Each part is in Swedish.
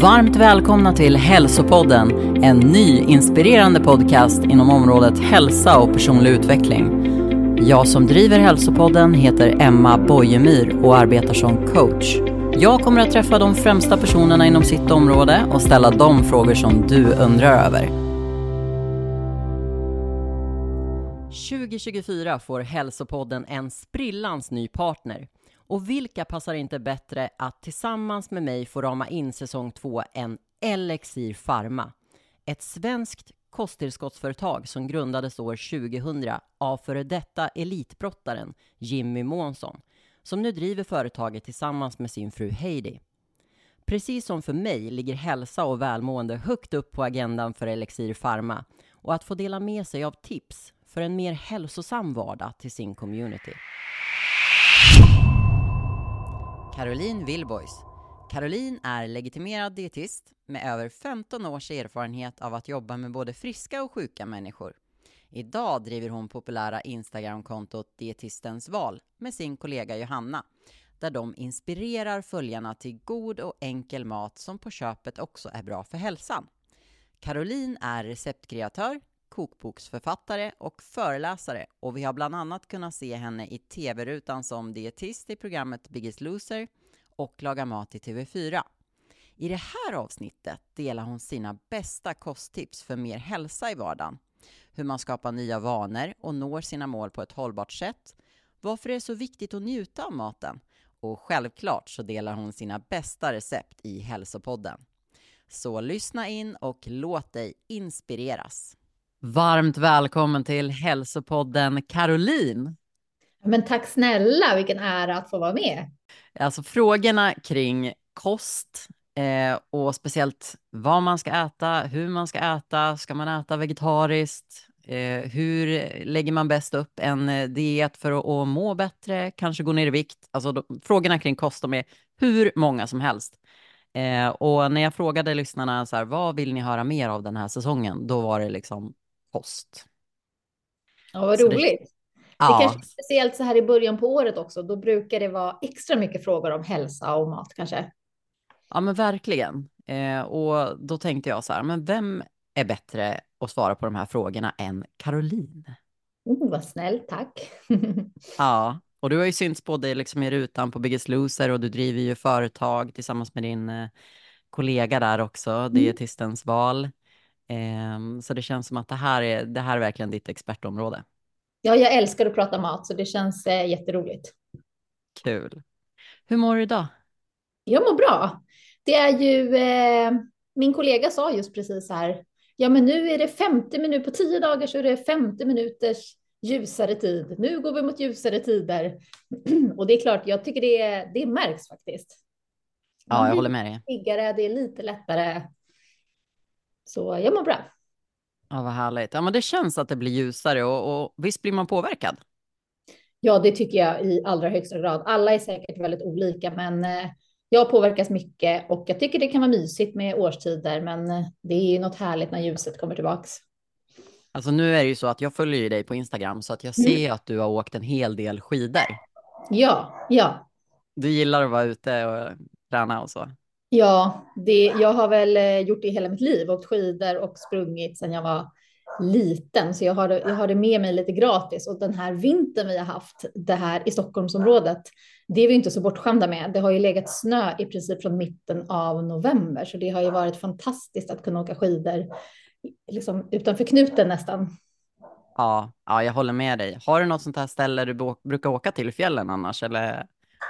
Varmt välkomna till Hälsopodden, en ny inspirerande podcast inom området hälsa och personlig utveckling. Jag som driver Hälsopodden heter Emma Bojemyr och arbetar som coach. Jag kommer att träffa de främsta personerna inom sitt område och ställa de frågor som du undrar över. 2024 får Hälsopodden en sprillans ny partner. Och vilka passar inte bättre att tillsammans med mig få rama in säsong två än Elixir Pharma? Ett svenskt kosttillskottsföretag som grundades år 2000 av före detta elitbrottaren Jimmy Månsson, som nu driver företaget tillsammans med sin fru Heidi. Precis som för mig ligger hälsa och välmående högt upp på agendan för Elixir Pharma och att få dela med sig av tips för en mer hälsosam vardag till sin community. Caroline Willboys. Caroline är legitimerad dietist med över 15 års erfarenhet av att jobba med både friska och sjuka människor. Idag driver hon populära Instagramkontot Dietistens val med sin kollega Johanna, där de inspirerar följarna till god och enkel mat som på köpet också är bra för hälsan. Caroline är receptkreatör, kokboksförfattare och föreläsare och vi har bland annat kunnat se henne i tv-rutan som dietist i programmet Biggest Loser och Laga mat i TV4. I det här avsnittet delar hon sina bästa kosttips för mer hälsa i vardagen. Hur man skapar nya vanor och når sina mål på ett hållbart sätt. Varför det är så viktigt att njuta av maten. Och självklart så delar hon sina bästa recept i Hälsopodden. Så lyssna in och låt dig inspireras. Varmt välkommen till Hälsopodden Caroline. Men tack snälla, vilken ära att få vara med. Alltså frågorna kring kost eh, och speciellt vad man ska äta, hur man ska äta, ska man äta vegetariskt, eh, hur lägger man bäst upp en eh, diet för att, att må bättre, kanske gå ner i vikt. Alltså de, frågorna kring kost, de är hur många som helst. Eh, och när jag frågade lyssnarna så här, vad vill ni höra mer av den här säsongen, då var det liksom post. Ja, vad roligt. Det, Ja, kanske är speciellt så här i början på året också. Då brukar det vara extra mycket frågor om hälsa och mat kanske. ja men verkligen. Eh, och då tänkte jag så här, men vem är bättre att svara på de här frågorna än Caroline? Oh, vad snäll, tack. Ja, och du har ju synts både liksom i rutan på Biggest Loser och du driver ju företag tillsammans med din eh, kollega där också, Dietistens val. Ehm, så det känns som att det här är, det här är verkligen ditt expertområde. ja, jag älskar att prata mat så det känns eh, jätteroligt. Kul. Hur mår du idag? Jag mår bra. Det är ju, eh, min kollega sa just precis här, ja men nu är det 50 minuter, på 10 dagar så är det 50 minuters ljusare tid. Nu går vi mot ljusare tider. Och det är klart, jag tycker det, det märks faktiskt. Ja, jag håller med dig. piggare, det är lite lättare. Så jag mår bra. Ja, vad härligt. Ja, men det känns att det blir ljusare och, och visst blir man påverkad? Ja, det tycker jag i allra högsta grad. Alla är säkert väldigt olika, men eh, jag påverkas mycket och jag tycker det kan vara mysigt med årstider, men eh, det är ju något härligt när ljuset kommer tillbaks. Alltså nu är det ju så att jag följer ju dig på Instagram så att jag Mm. ser att du har åkt en hel del skidor. Ja, ja, Du gillar att vara ute och träna och så ja, det, jag har väl eh, gjort det hela mitt liv, åkt skidor och sprungit sedan jag var liten, så jag har, det, jag har det med mig lite gratis. Och den här vintern vi har haft det här i Stockholmsområdet, det är vi inte så bortskämda med. Det har ju legat snö i princip från mitten av november, så det har ju varit fantastiskt att kunna åka skidor liksom utanför knuten nästan. Ja, ja, jag håller med dig. Har du något sånt här ställe du brukar åka till i fjällen annars eller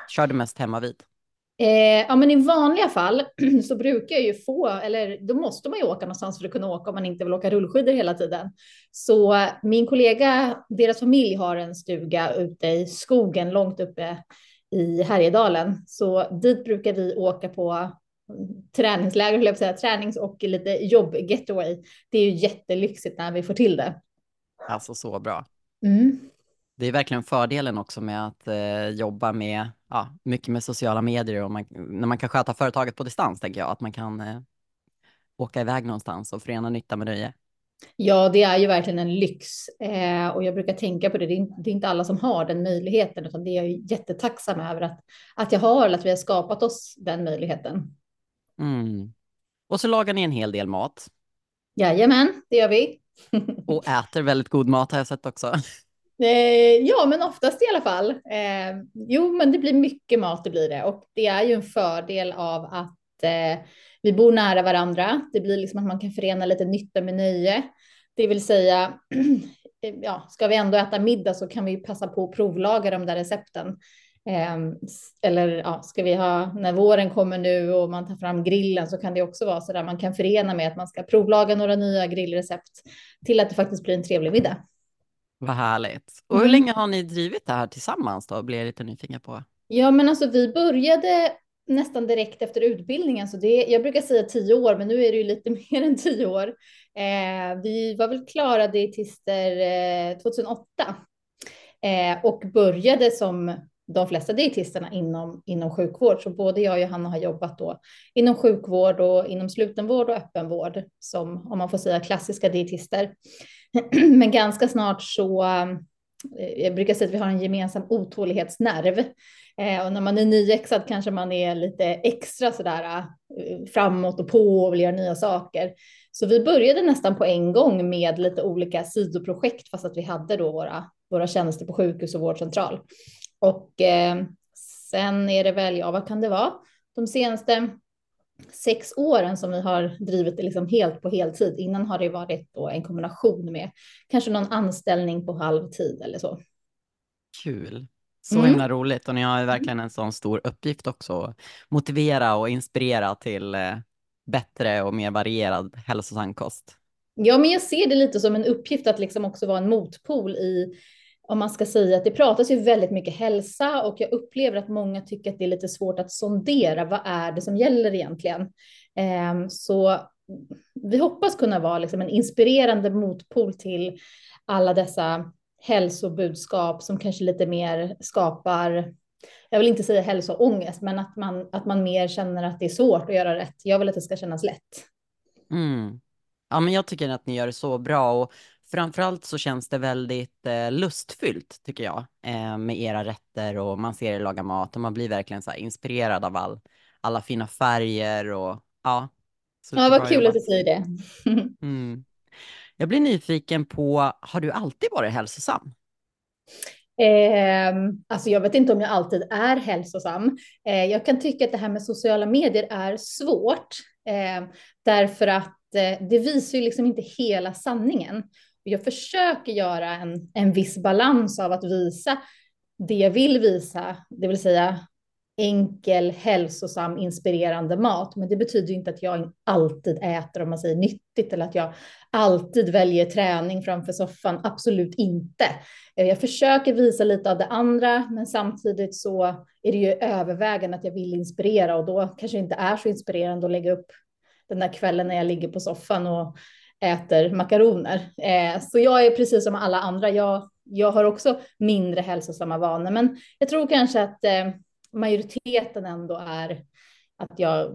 kör du mest hemma vid? Eh, ja, men i vanliga fall så brukar jag ju få, eller då måste man ju åka någonstans för att kunna åka om man inte vill åka rullskidor hela tiden. Så min kollega, deras familj har en stuga ute i skogen långt uppe i Härjedalen. Så dit brukar vi åka på träningsläger, höll jag säga, tränings och lite jobb-getaway. Det är ju jättelyxigt när vi får till det. Alltså så bra. Mm. Det är verkligen fördelen också med att eh, jobba med, ja, mycket med sociala medier och man, när man kan sköta företaget på distans tänker jag, att man kan eh, åka iväg någonstans och förena nytta med nöje. Ja, det är ju verkligen en lyx eh, och jag brukar tänka på det. Det är, inte, alla som har den möjligheten, utan det är jag jättetacksam över att, att jag har eller att vi har skapat oss den möjligheten. Mm. Och så lagar ni en hel del mat. Jajamän, det gör vi. och äter väldigt god mat har jag sett också. Eh, ja, men oftast i alla fall. Eh, jo, men det blir mycket mat, det blir det. Och det är ju en fördel av att eh, vi bor nära varandra. Det blir liksom att man kan förena lite nytta med nöje. Det vill säga, eh, ja, ska vi ändå äta middag så kan vi passa på att provlaga de där recepten. Eh, eller ja, ska vi ha, när våren kommer nu och man tar fram grillen så kan det också vara så där man kan förena med att man ska provlaga några nya grillrecept till att det faktiskt blir en trevlig middag. Vad härligt. Och hur mm. länge har ni drivit det här tillsammans då? Blir jag lite nyfiken på. Ja, men alltså vi började nästan direkt efter utbildningen, så det, jag brukar säga tio år, men nu är det ju lite mer än tio år. Eh, vi var väl klara dietister eh, 2008 eh, och började som de flesta dietisterna inom, inom sjukvård. Så både jag och Johanna har jobbat då inom sjukvård och inom slutenvård och öppenvård som, om man får säga, klassiska dietister. Men ganska snart så, eh, jag brukar säga att vi har en gemensam otålighetsnerv. Eh, och när man är nyexad kanske man är lite extra sådär eh, framåt och på och vill göra nya saker. Så vi började nästan på en gång med lite olika sidoprojekt fast att vi hade då våra, våra tjänster på sjukhus och vårdcentral. Och eh, sen är det väl, ja vad kan det vara, de senaste sex åren som vi har drivit det liksom helt på heltid. Innan har det varit en kombination med kanske någon anställning på halvtid eller så. Kul. Så mm. himla roligt och ni har verkligen en sån stor uppgift också. Motivera och inspirera till eh, bättre och mer varierad hälsosam kost. Ja, men jag ser det lite som en uppgift att liksom också vara en motpol i om man ska säga att det pratas ju väldigt mycket hälsa och jag upplever att många tycker att det är lite svårt att sondera. Vad är det som gäller egentligen? Ehm, så vi hoppas kunna vara liksom en inspirerande motpol till alla dessa hälsobudskap som kanske lite mer skapar, jag vill inte säga hälsoångest, men att man, att man mer känner att det är svårt att göra rätt. Jag vill att det ska kännas lätt. Mm. Ja, men jag tycker att ni gör det så bra och framförallt så känns det väldigt eh, lustfyllt tycker jag eh, med era rätter och man ser er laga mat och man blir verkligen så inspirerad av all, alla fina färger och ja. Ja, vad kul att du säger det. mm. Jag blir nyfiken på, har du alltid varit hälsosam? Eh, alltså jag vet inte om jag alltid är hälsosam. Eh, jag kan tycka att det här med sociala medier är svårt eh, därför att eh, det visar ju liksom inte hela sanningen. Jag försöker göra en, en viss balans av att visa det jag vill visa, det vill säga enkel, hälsosam, inspirerande mat. Men det betyder inte att jag alltid äter, om man säger nyttigt, eller att jag alltid väljer träning framför soffan. Absolut inte. Eh, jag försöker visa lite av det andra, men samtidigt så är det ju övervägande att jag vill inspirera och då kanske det inte är så inspirerande att lägga upp den där kvällen när jag ligger på soffan och äter makaroner. Eh, så jag är precis som alla andra. Jag, jag har också mindre hälsosamma vanor, men jag tror kanske att eh, majoriteten ändå är att jag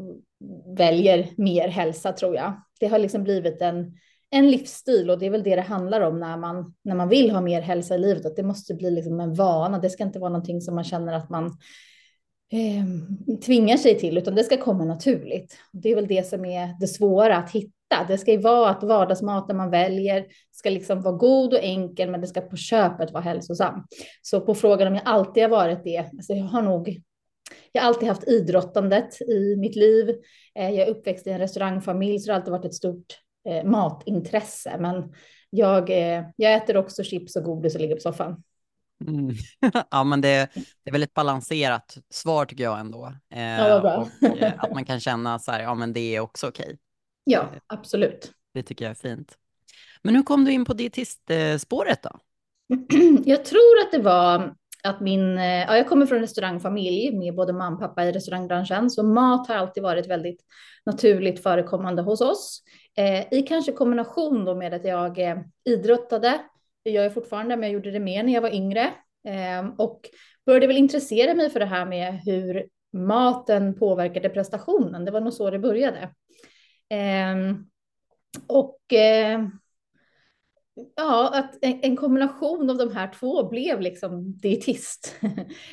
väljer mer hälsa tror jag. Det har liksom blivit en, en livsstil och det är väl det det handlar om när man, när man vill ha mer hälsa i livet, att det måste bli liksom en vana. Det ska inte vara någonting som man känner att man eh, tvingar sig till, utan det ska komma naturligt. Det är väl det som är det svåra att hitta. Det ska ju vara att vardagsmaten man väljer ska liksom vara god och enkel, men det ska på köpet vara hälsosam. Så på frågan om jag alltid har varit det, alltså jag har nog jag har alltid haft idrottandet i mitt liv. Eh, jag är uppväxt i en restaurangfamilj, så det har alltid varit ett stort eh, matintresse. Men jag, eh, jag äter också chips och godis och ligger på soffan. Mm. ja, men det, det är väldigt balanserat svar tycker jag ändå. Eh, ja, bra. och, eh, att man kan känna så här, ja men det är också okej. Okay. Ja, absolut. Det tycker jag är fint. Men hur kom du in på dietistspåret då? Jag tror att det var att min, eh, ja, jag kommer från en restaurangfamilj med både mamma och pappa i restaurangbranschen, så mat har alltid varit väldigt naturligt förekommande hos oss. Eh, I kanske kombination då med att jag eh, idrottade, det gör jag fortfarande, men jag gjorde det mer när jag var yngre ehm, och började väl intressera mig för det här med hur maten påverkade prestationen. Det var nog så det började. Ehm, och ehm, ja, att en, kombination av de här två blev liksom dietist.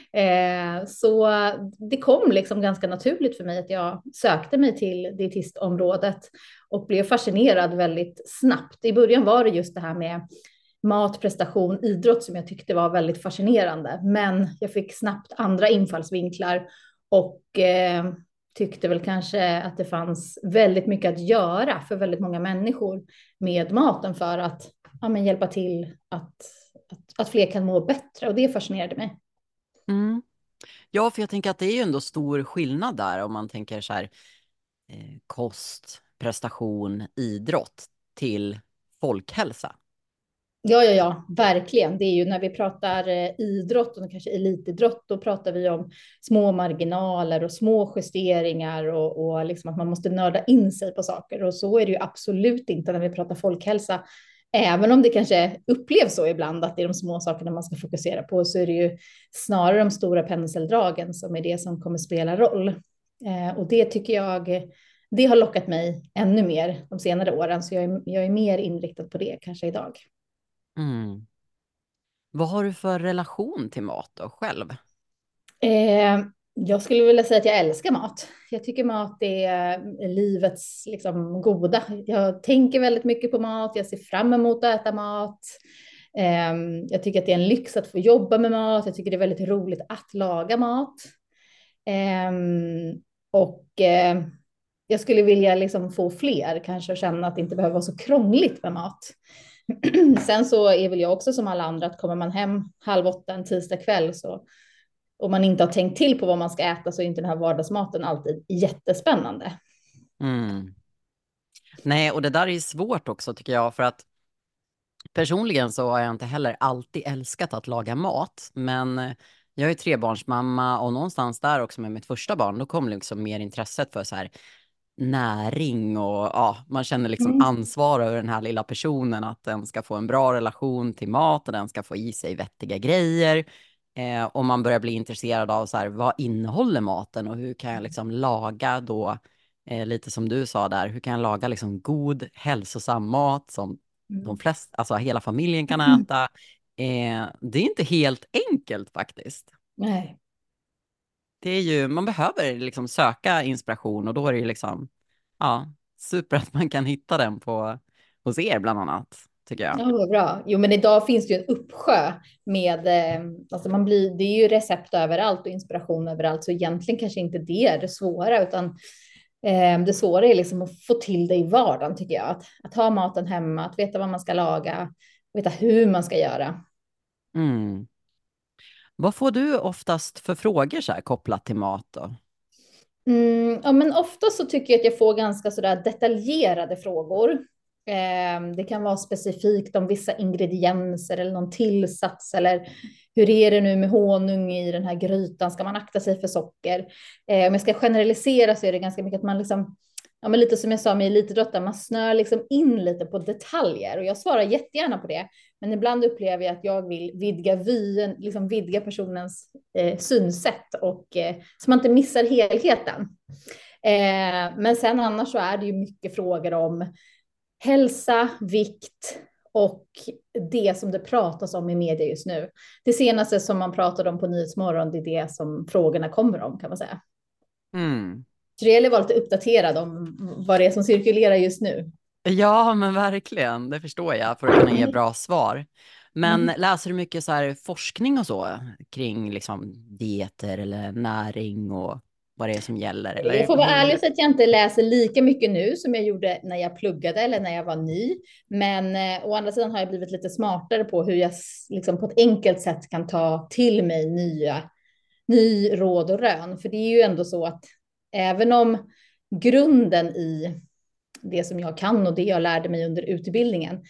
så det kom liksom ganska naturligt för mig att jag sökte mig till dietistområdet och blev fascinerad väldigt snabbt. I början var det just det här med mat, prestation, idrott som jag tyckte var väldigt fascinerande. Men jag fick snabbt andra infallsvinklar och eh, tyckte väl kanske att det fanns väldigt mycket att göra för väldigt många människor med maten för att ja, men hjälpa till att, att, att fler kan må bättre och det fascinerade mig. Mm. Ja, för jag tänker att det är ju ändå stor skillnad där om man tänker så här eh, kost, prestation, idrott till folkhälsa. Ja, ja, ja, verkligen. Det är ju när vi pratar eh, idrott och kanske elitidrott, då pratar vi om små marginaler och små justeringar och, och liksom att man måste nörda in sig på saker. Och så är det ju absolut inte när vi pratar folkhälsa. Även om det kanske upplevs så ibland att det är de små sakerna man ska fokusera på, så är det ju snarare de stora penseldragen som är det som kommer spela roll. Eh, och det tycker jag, det har lockat mig ännu mer de senare åren, så jag är, jag är mer inriktad på det kanske idag. Mm. Vad har du för relation till mat då själv? Eh, jag skulle vilja säga att jag älskar mat. Jag tycker mat är eh, livets liksom, goda. Jag tänker väldigt mycket på mat. Jag ser fram emot att äta mat. Eh, jag tycker att det är en lyx att få jobba med mat. Jag tycker det är väldigt roligt att laga mat. Eh, och eh, jag skulle vilja liksom få fler kanske att känna att det inte behöver vara så krångligt med mat. Sen så är väl jag också som alla andra att kommer man hem halv åtta en tisdag kväll så om man inte har tänkt till på vad man ska äta så är inte den här vardagsmaten alltid jättespännande. Mm. Nej, och det där är svårt också tycker jag för att personligen så har jag inte heller alltid älskat att laga mat, men jag är trebarnsmamma och någonstans där också med mitt första barn, då kom liksom mer intresset för så här näring och ja, man känner liksom mm. ansvar över den här lilla personen, att den ska få en bra relation till mat och den ska få i sig vettiga grejer. Eh, och man börjar bli intresserad av så här, vad innehåller maten och hur kan jag liksom laga då, eh, lite som du sa där, hur kan jag laga liksom god hälsosam mat som mm. de flesta, alltså hela familjen kan mm. äta. Eh, det är inte helt enkelt faktiskt. Nej det är ju, man behöver liksom söka inspiration och då är det ju liksom, ja, super att man kan hitta den på, hos er bland annat, tycker jag. Ja, bra. Jo, men idag finns det ju en uppsjö med, eh, alltså man blir, det är ju recept överallt och inspiration överallt, så egentligen kanske inte det är det svåra, utan eh, det svåra är liksom att få till det i vardagen, tycker jag. Att, att ha maten hemma, att veta vad man ska laga, veta hur man ska göra. Mm. Vad får du oftast för frågor så här, kopplat till mat? Då? Mm, ja, men ofta så tycker jag att jag får ganska så där detaljerade frågor. Eh, det kan vara specifikt om vissa ingredienser eller någon tillsats eller hur är det nu med honung i den här grytan? Ska man akta sig för socker? Eh, om jag ska generalisera så är det ganska mycket att man liksom ja, men lite som jag sa med elitidrottare, man snör liksom in lite på detaljer och jag svarar jättegärna på det. Men ibland upplever jag att jag vill vidga vyn, liksom vidga personens eh, synsätt och eh, så man inte missar helheten. Eh, men sen annars så är det ju mycket frågor om hälsa, vikt och det som det pratas om i media just nu. Det senaste som man pratade om på Nyhetsmorgon, det är det som frågorna kommer om kan man säga. Mm. Så det gäller att vara lite uppdaterad om vad det är som cirkulerar just nu. Ja, men verkligen. Det förstår jag för att kunna ge bra svar. Men mm. läser du mycket så här forskning och så kring liksom dieter eller näring och vad det är som gäller? Eller? Jag får vara ärlig och säga att jag inte läser lika mycket nu som jag gjorde när jag pluggade eller när jag var ny. Men eh, å andra sidan har jag blivit lite smartare på hur jag liksom, på ett enkelt sätt kan ta till mig nya ny råd och rön. För det är ju ändå så att även om grunden i det som jag kan och det jag lärde mig under utbildningen,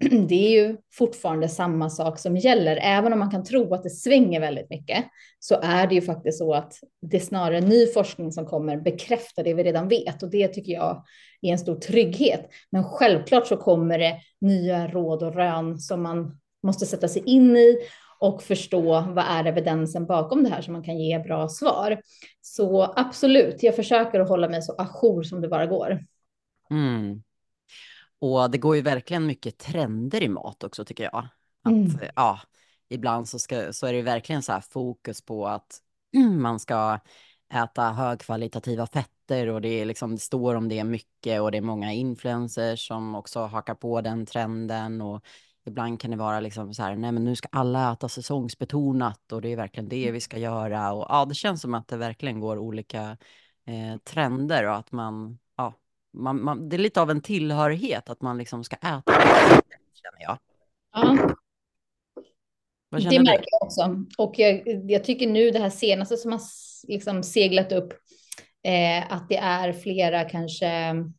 det är ju fortfarande samma sak som gäller. Även om man kan tro att det svänger väldigt mycket så är det ju faktiskt så att det är snarare ny forskning som kommer bekräfta det vi redan vet och det tycker jag är en stor trygghet. Men självklart så kommer det nya råd och rön som man måste sätta sig in i och förstå vad är evidensen bakom det här så man kan ge bra svar. Så absolut, jag försöker att hålla mig så ajour som det bara går. Mm. Och det går ju verkligen mycket trender i mat också tycker jag. Att, Mm. ja, ibland så, ska, så är det verkligen så här fokus på att man ska äta högkvalitativa fetter och det, är liksom, det står om det mycket och det är många influencers som också hakar på den trenden och ibland kan det vara liksom så här, nej men nu ska alla äta säsongsbetonat och det är verkligen det vi ska göra och ja, det känns som att det verkligen går olika eh, trender och att man, ja, man, man, det är lite av en tillhörighet att man liksom ska äta känner jag. Ja. Det märker jag också. Och jag, jag tycker nu det här senaste som har liksom seglat upp, eh, att det är flera kanske mm,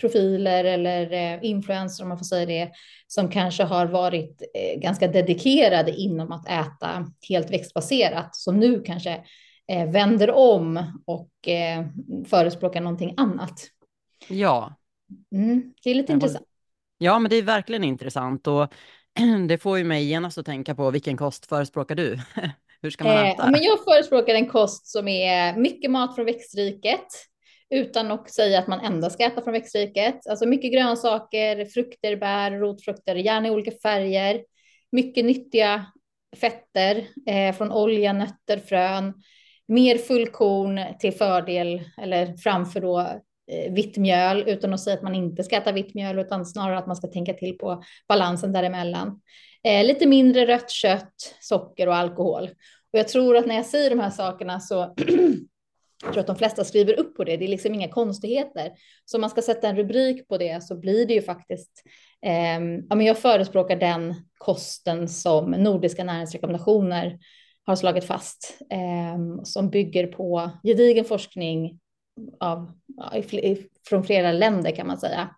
profiler eller eh, influencers, om man får säga det, som kanske har varit eh, ganska dedikerade inom att äta helt växtbaserat, som nu kanske eh, vänder om och eh, förespråkar någonting annat. Ja, Mm, det är lite intressant. ja, men det är verkligen intressant och det får ju mig genast att tänka på vilken kost förespråkar du? Hur ska man Eh, äta? men jag förespråkar en kost som är mycket mat från växtriket utan att säga att man endast ska äta från växtriket. Alltså mycket grönsaker, frukter, bär, rotfrukter, gärna i olika färger. Mycket nyttiga fetter eh, från olja, nötter, frön. Mer fullkorn till fördel eller framför då eh, vitt mjöl utan att säga att man inte ska äta vitt mjöl utan snarare att man ska tänka till på balansen däremellan. Eh, lite mindre rött kött, socker och alkohol. Och jag tror att när jag säger de här sakerna så jag tror att de flesta skriver upp på det. Det är liksom inga konstigheter. Så om man ska sätta en rubrik på det så blir det ju faktiskt. Eh, ja, men jag förespråkar den kosten som nordiska näringsrekommendationer har slagit fast eh, som bygger på gedigen forskning av, ja, i i- från flera länder kan man säga.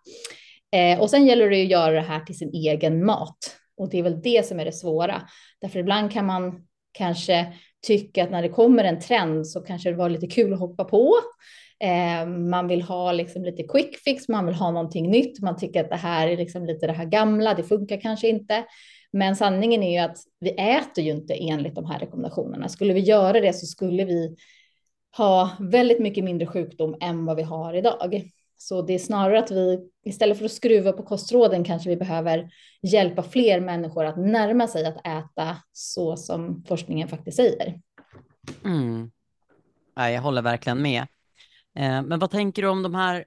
Eh, och sen gäller det ju att göra det här till sin egen mat. Och det är väl det som är det svåra. Därför ibland kan man kanske tycka att när det kommer en trend så kanske det var lite kul att hoppa på. Eh, man vill ha liksom lite quick fix, man vill ha någonting nytt. Man tycker att det här är liksom lite det här gamla, det funkar kanske inte. Men sanningen är ju att vi äter ju inte enligt de här rekommendationerna. Skulle vi göra det så skulle vi ha väldigt mycket mindre sjukdom än vad vi har idag. Så det är snarare att vi istället för att skruva på kostråden kanske vi behöver hjälpa fler människor att närma sig att äta så som forskningen faktiskt säger. Mm. Ja, jag håller verkligen med. Eh, men vad tänker du om de här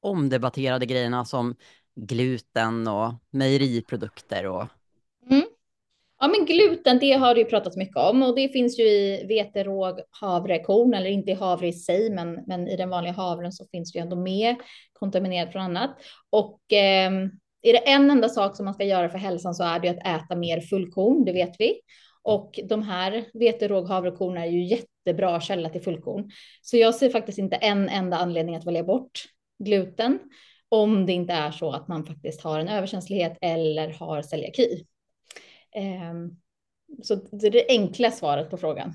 omdebatterade grejerna som gluten och mejeriprodukter och Ja, men gluten, det har det ju pratats mycket om och det finns ju i vete, råg, havre, korn eller inte i havre i sig, men, men i den vanliga havren så finns det ju ändå med kontaminerat från annat. Och eh, är det en enda sak som man ska göra för hälsan så är det att äta mer fullkorn, det vet vi. Och de här vete, råg, havrekorn är ju jättebra källa till fullkorn. Så jag ser faktiskt inte en enda anledning att välja bort gluten om det inte är så att man faktiskt har en överkänslighet eller har celiaki. Ehm, Så det är det enkla svaret på frågan.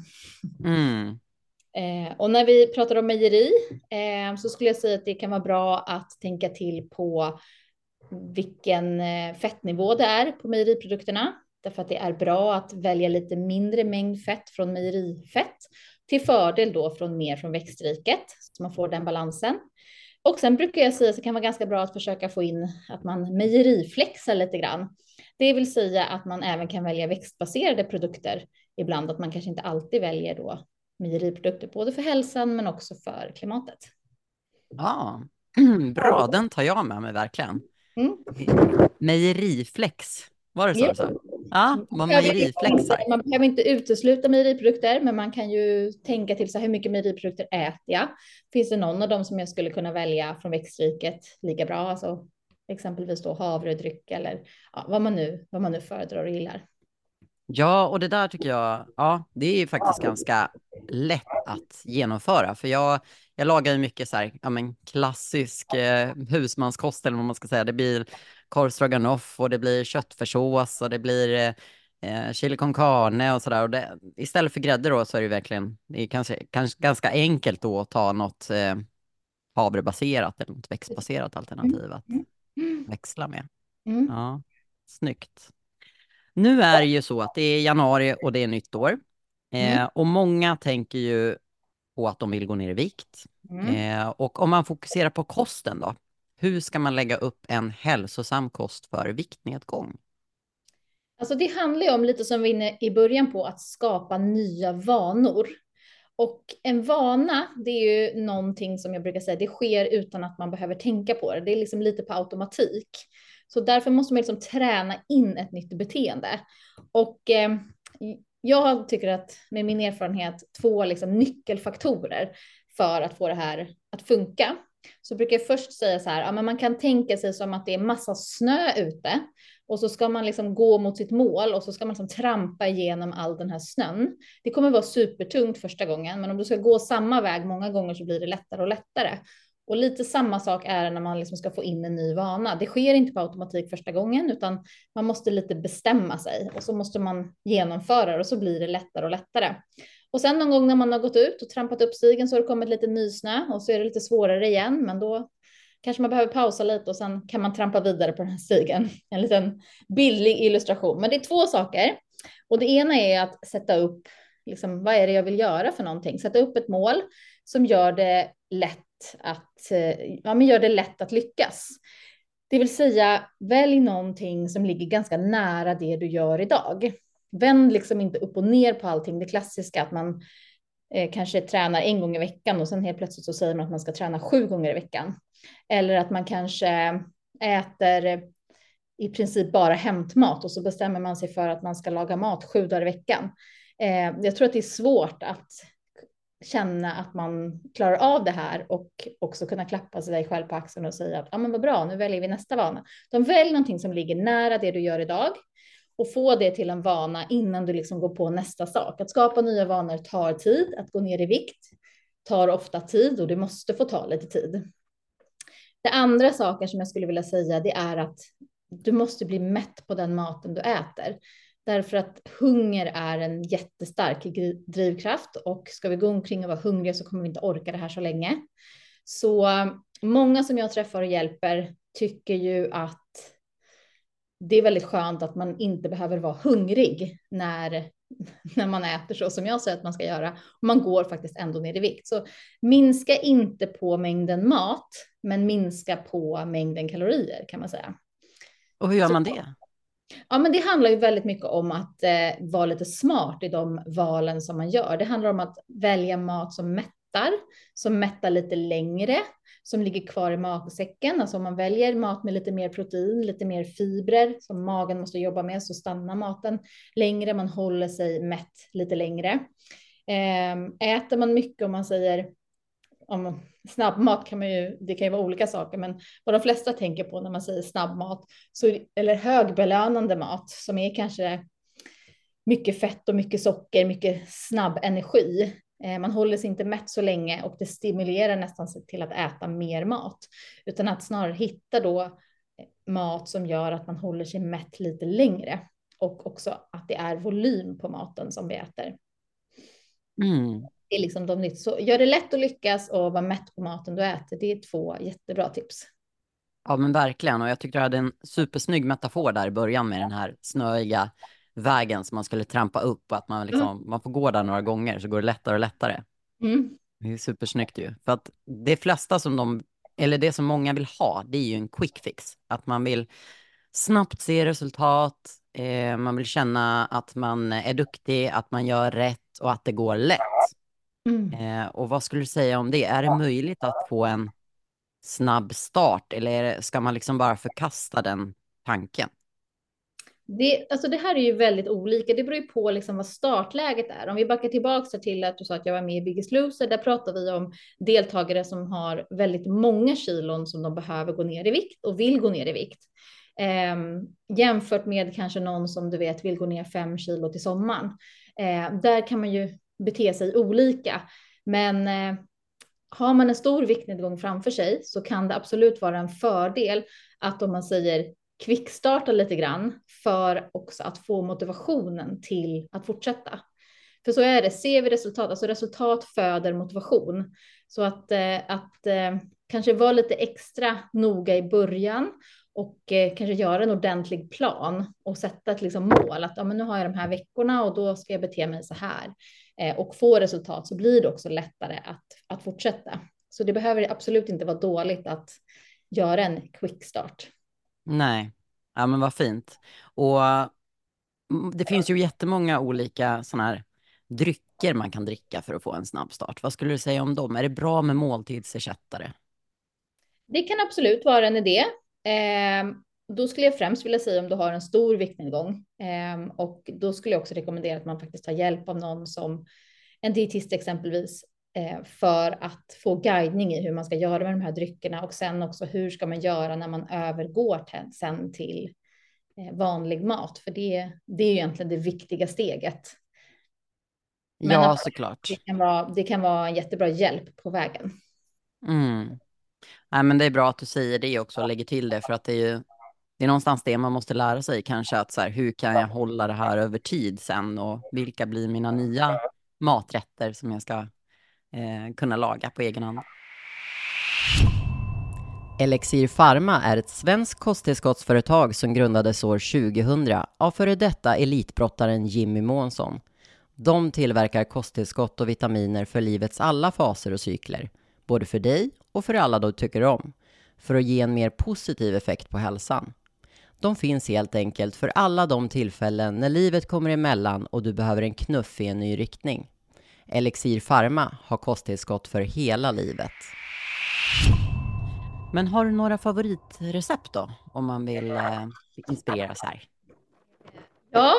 mm. Eh, och när vi pratar om mejeri eh, så skulle jag säga att det kan vara bra att tänka till på vilken eh, fettnivå det är på mejeriprodukterna. Därför att det är bra att välja lite mindre mängd fett från mejerifett till fördel då från mer från växtriket så man får den balansen. Och sen brukar jag säga att det kan vara ganska bra att försöka få in att man mejeriflexar lite grann. Det vill säga att man även kan välja växtbaserade produkter ibland, att man kanske inte alltid väljer då mejeriprodukter, både för hälsan men också för klimatet. Ja, bra, den tar jag med mig verkligen. Mm. Mejeriflex, var det så du sa? Ja, vad mejeriflexar. Man behöver inte utesluta mejeriprodukter, men man kan ju tänka till så här, hur mycket mejeriprodukter äter jag? Finns det någon av dem som jag skulle kunna välja från växtriket lika bra? Alltså exempelvis då havredryck eller ja, vad, man nu, vad man nu föredrar och gillar. Ja, och det där tycker jag, ja, det är ju faktiskt ganska lätt att genomföra. För jag, jag lagar ju mycket så här, ja men klassisk eh, husmanskost eller vad man ska säga. Det blir korv stroganoff och det blir köttfärssås och det blir eh, eh chili con carne och sådär. Och det, istället för grädde då så är det verkligen, det är kanske, kanske ganska enkelt då att ta något eh, havrebaserat eller något växtbaserat alternativ att växla med. Mm. Ja, snyggt. Nu är det ju så att det är januari och det är nytt år. Eh, Mm. och många tänker ju på att de vill gå ner i vikt. Mm. Eh, och om man fokuserar på kosten då, hur ska man lägga upp en hälsosam kost för viktnedgång? Alltså det handlar ju om lite som vi var inne i början på att skapa nya vanor. Och en vana, det är ju någonting som jag brukar säga, det sker utan att man behöver tänka på det. Det är liksom lite på automatik. Så därför måste man liksom träna in ett nytt beteende. Och eh, jag tycker att med min erfarenhet, två liksom nyckelfaktorer för att få det här att funka. Så brukar jag först säga så här, ja, men man kan tänka sig som att det är massa snö ute och så ska man liksom gå mot sitt mål och så ska man liksom trampa igenom all den här snön. Det kommer vara supertungt första gången, men om du ska gå samma väg många gånger så blir det lättare och lättare. Och lite samma sak är det när man liksom ska få in en ny vana. Det sker inte på automatik första gången, utan man måste lite bestämma sig och så måste man genomföra det och så blir det lättare och lättare. Och sen någon gång när man har gått ut och trampat upp stigen så har det kommit lite nysnö och så är det lite svårare igen, men då kanske man behöver pausa lite och sen kan man trampa vidare på den här stigen. En liten bildlig illustration. Men det är två saker. Och det ena är att sätta upp, liksom, vad är det jag vill göra för någonting? Sätta upp ett mål som gör det lätt att, eh, ja, men gör det lätt att lyckas. Det vill säga, välj någonting som ligger ganska nära det du gör idag. Vänd liksom inte upp och ner på allting. Det klassiska att man eh, kanske tränar en gång i veckan och sen helt plötsligt så säger man att man ska träna sju gånger i veckan. Eller att man kanske äter i princip bara hämtmat och så bestämmer man sig för att man ska laga mat sju dagar i veckan. Eh, jag tror att det är svårt att känna att man klarar av det här och också kunna klappa sig själv på axeln och säga att ja, men vad bra, nu väljer vi nästa vana. De väljer någonting som ligger nära det du gör idag och få det till en vana innan du liksom går på nästa sak. Att skapa nya vanor tar tid, att gå ner i vikt tar ofta tid och det måste få ta lite tid. Det andra saken som jag skulle vilja säga, det är att du måste bli mätt på den maten du äter. Därför att hunger är en jättestark drivkraft och ska vi gå omkring och vara hungriga så kommer vi inte orka det här så länge. Så många som jag träffar och hjälper tycker ju att det är väldigt skönt att man inte behöver vara hungrig när, när man äter så som jag säger att man ska göra. Och man går faktiskt ändå ner i vikt. Så minska inte på mängden mat, men minska på mängden kalorier kan man säga. Och hur gör man det? Ja, men det handlar ju väldigt mycket om att eh, vara lite smart i de valen som man gör. Det handlar om att välja mat som mättar, som mättar lite längre, som ligger kvar i magsäcken. Alltså om man väljer mat med lite mer protein, lite mer fibrer som magen måste jobba med så stannar maten längre. Man håller sig mätt lite längre. Ehm, äter man mycket om man säger om snabbmat kan man ju, det kan ju vara olika saker, men vad de flesta tänker på när man säger snabbmat, så, eller högbelönande mat som är kanske mycket fett och mycket socker, mycket snabb energi. Eh, man håller sig inte mätt så länge och det stimulerar nästan till att äta mer mat, utan att snarare hitta då eh, mat som gör att man håller sig mätt lite längre och också att det är volym på maten som vi äter. Mm är liksom de nytt. Så gör det lätt att lyckas och vara mätt på maten du äter. Det är två jättebra tips. Ja, men verkligen. Och jag tyckte du hade en supersnygg metafor där i början med den här snöiga vägen som man skulle trampa upp och att man, liksom, mm. man får gå där några gånger så går det lättare och lättare. Mm. Det är supersnyggt ju. För att det flesta som de, eller det som många vill ha, det är ju en quick fix. Att man vill snabbt se resultat, eh, man vill känna att man är duktig, att man gör rätt och att det går lätt. Mm. Eh, och vad skulle du säga om det? Är det möjligt att få en snabb start eller ska man liksom bara förkasta den tanken? Det, alltså det här är ju väldigt olika. Det beror ju på liksom vad startläget är. Om vi backar tillbaka till att du sa att jag var med i Biggest Loser, där pratar vi om deltagare som har väldigt många kilon som de behöver gå ner i vikt och vill gå ner i vikt. Eh, jämfört med kanske någon som du vet vill gå ner fem kilo till sommaren. Eh, där kan man ju bete sig olika. Men eh, har man en stor viktnedgång framför sig så kan det absolut vara en fördel att om man säger kvickstarta lite grann för också att få motivationen till att fortsätta. För så är det, ser vi resultat, alltså resultat föder motivation. Så att, eh, att eh, kanske vara lite extra noga i början och eh, kanske göra en ordentlig plan och sätta ett liksom mål att ja, men nu har jag de här veckorna och då ska jag bete mig så här och få resultat så blir det också lättare att, att fortsätta. Så det behöver absolut inte vara dåligt att göra en quick start. Nej, ja men vad fint. Och mm, det finns ju jättemånga olika sådana här drycker man kan dricka för att få en snabb start. Vad skulle du säga om dem? Är det bra med måltidsersättare? Det kan absolut vara en idé. Eh, då skulle jag främst vilja säga om du har en stor viktnedgång eh, och då skulle jag också rekommendera att man faktiskt tar hjälp av någon som en dietist exempelvis för att få guidning i hur man ska göra med de här dryckerna och sen också hur ska man göra när man övergår till, sen till eh, vanlig mat, för det, det är ju egentligen det viktiga steget. Men ja, såklart. Det kan, vara, det kan vara en jättebra hjälp på vägen. Mm. Nej, men det är bra att du säger det också och lägger till det för att det är ju det är någonstans det man måste lära sig kanske att så här, hur kan jag hålla det här över tid sen och vilka blir mina nya maträtter som jag ska eh, kunna laga på egen hand. Elixir Pharma är ett svenskt kosttillskottsföretag som grundades år 2000 av före detta elitbrottaren Jimmy Månsson. De tillverkar kosttillskott och vitaminer för livets alla faser och cykler, både för dig och för alla du tycker om, för att ge en mer positiv effekt på hälsan. De finns helt enkelt för alla de tillfällen när livet kommer emellan och du behöver en knuff i en ny riktning. Elixir Pharma har kosttillskott för hela livet. Men har du några favoritrecept då, om man vill eh, inspireras här? Ja,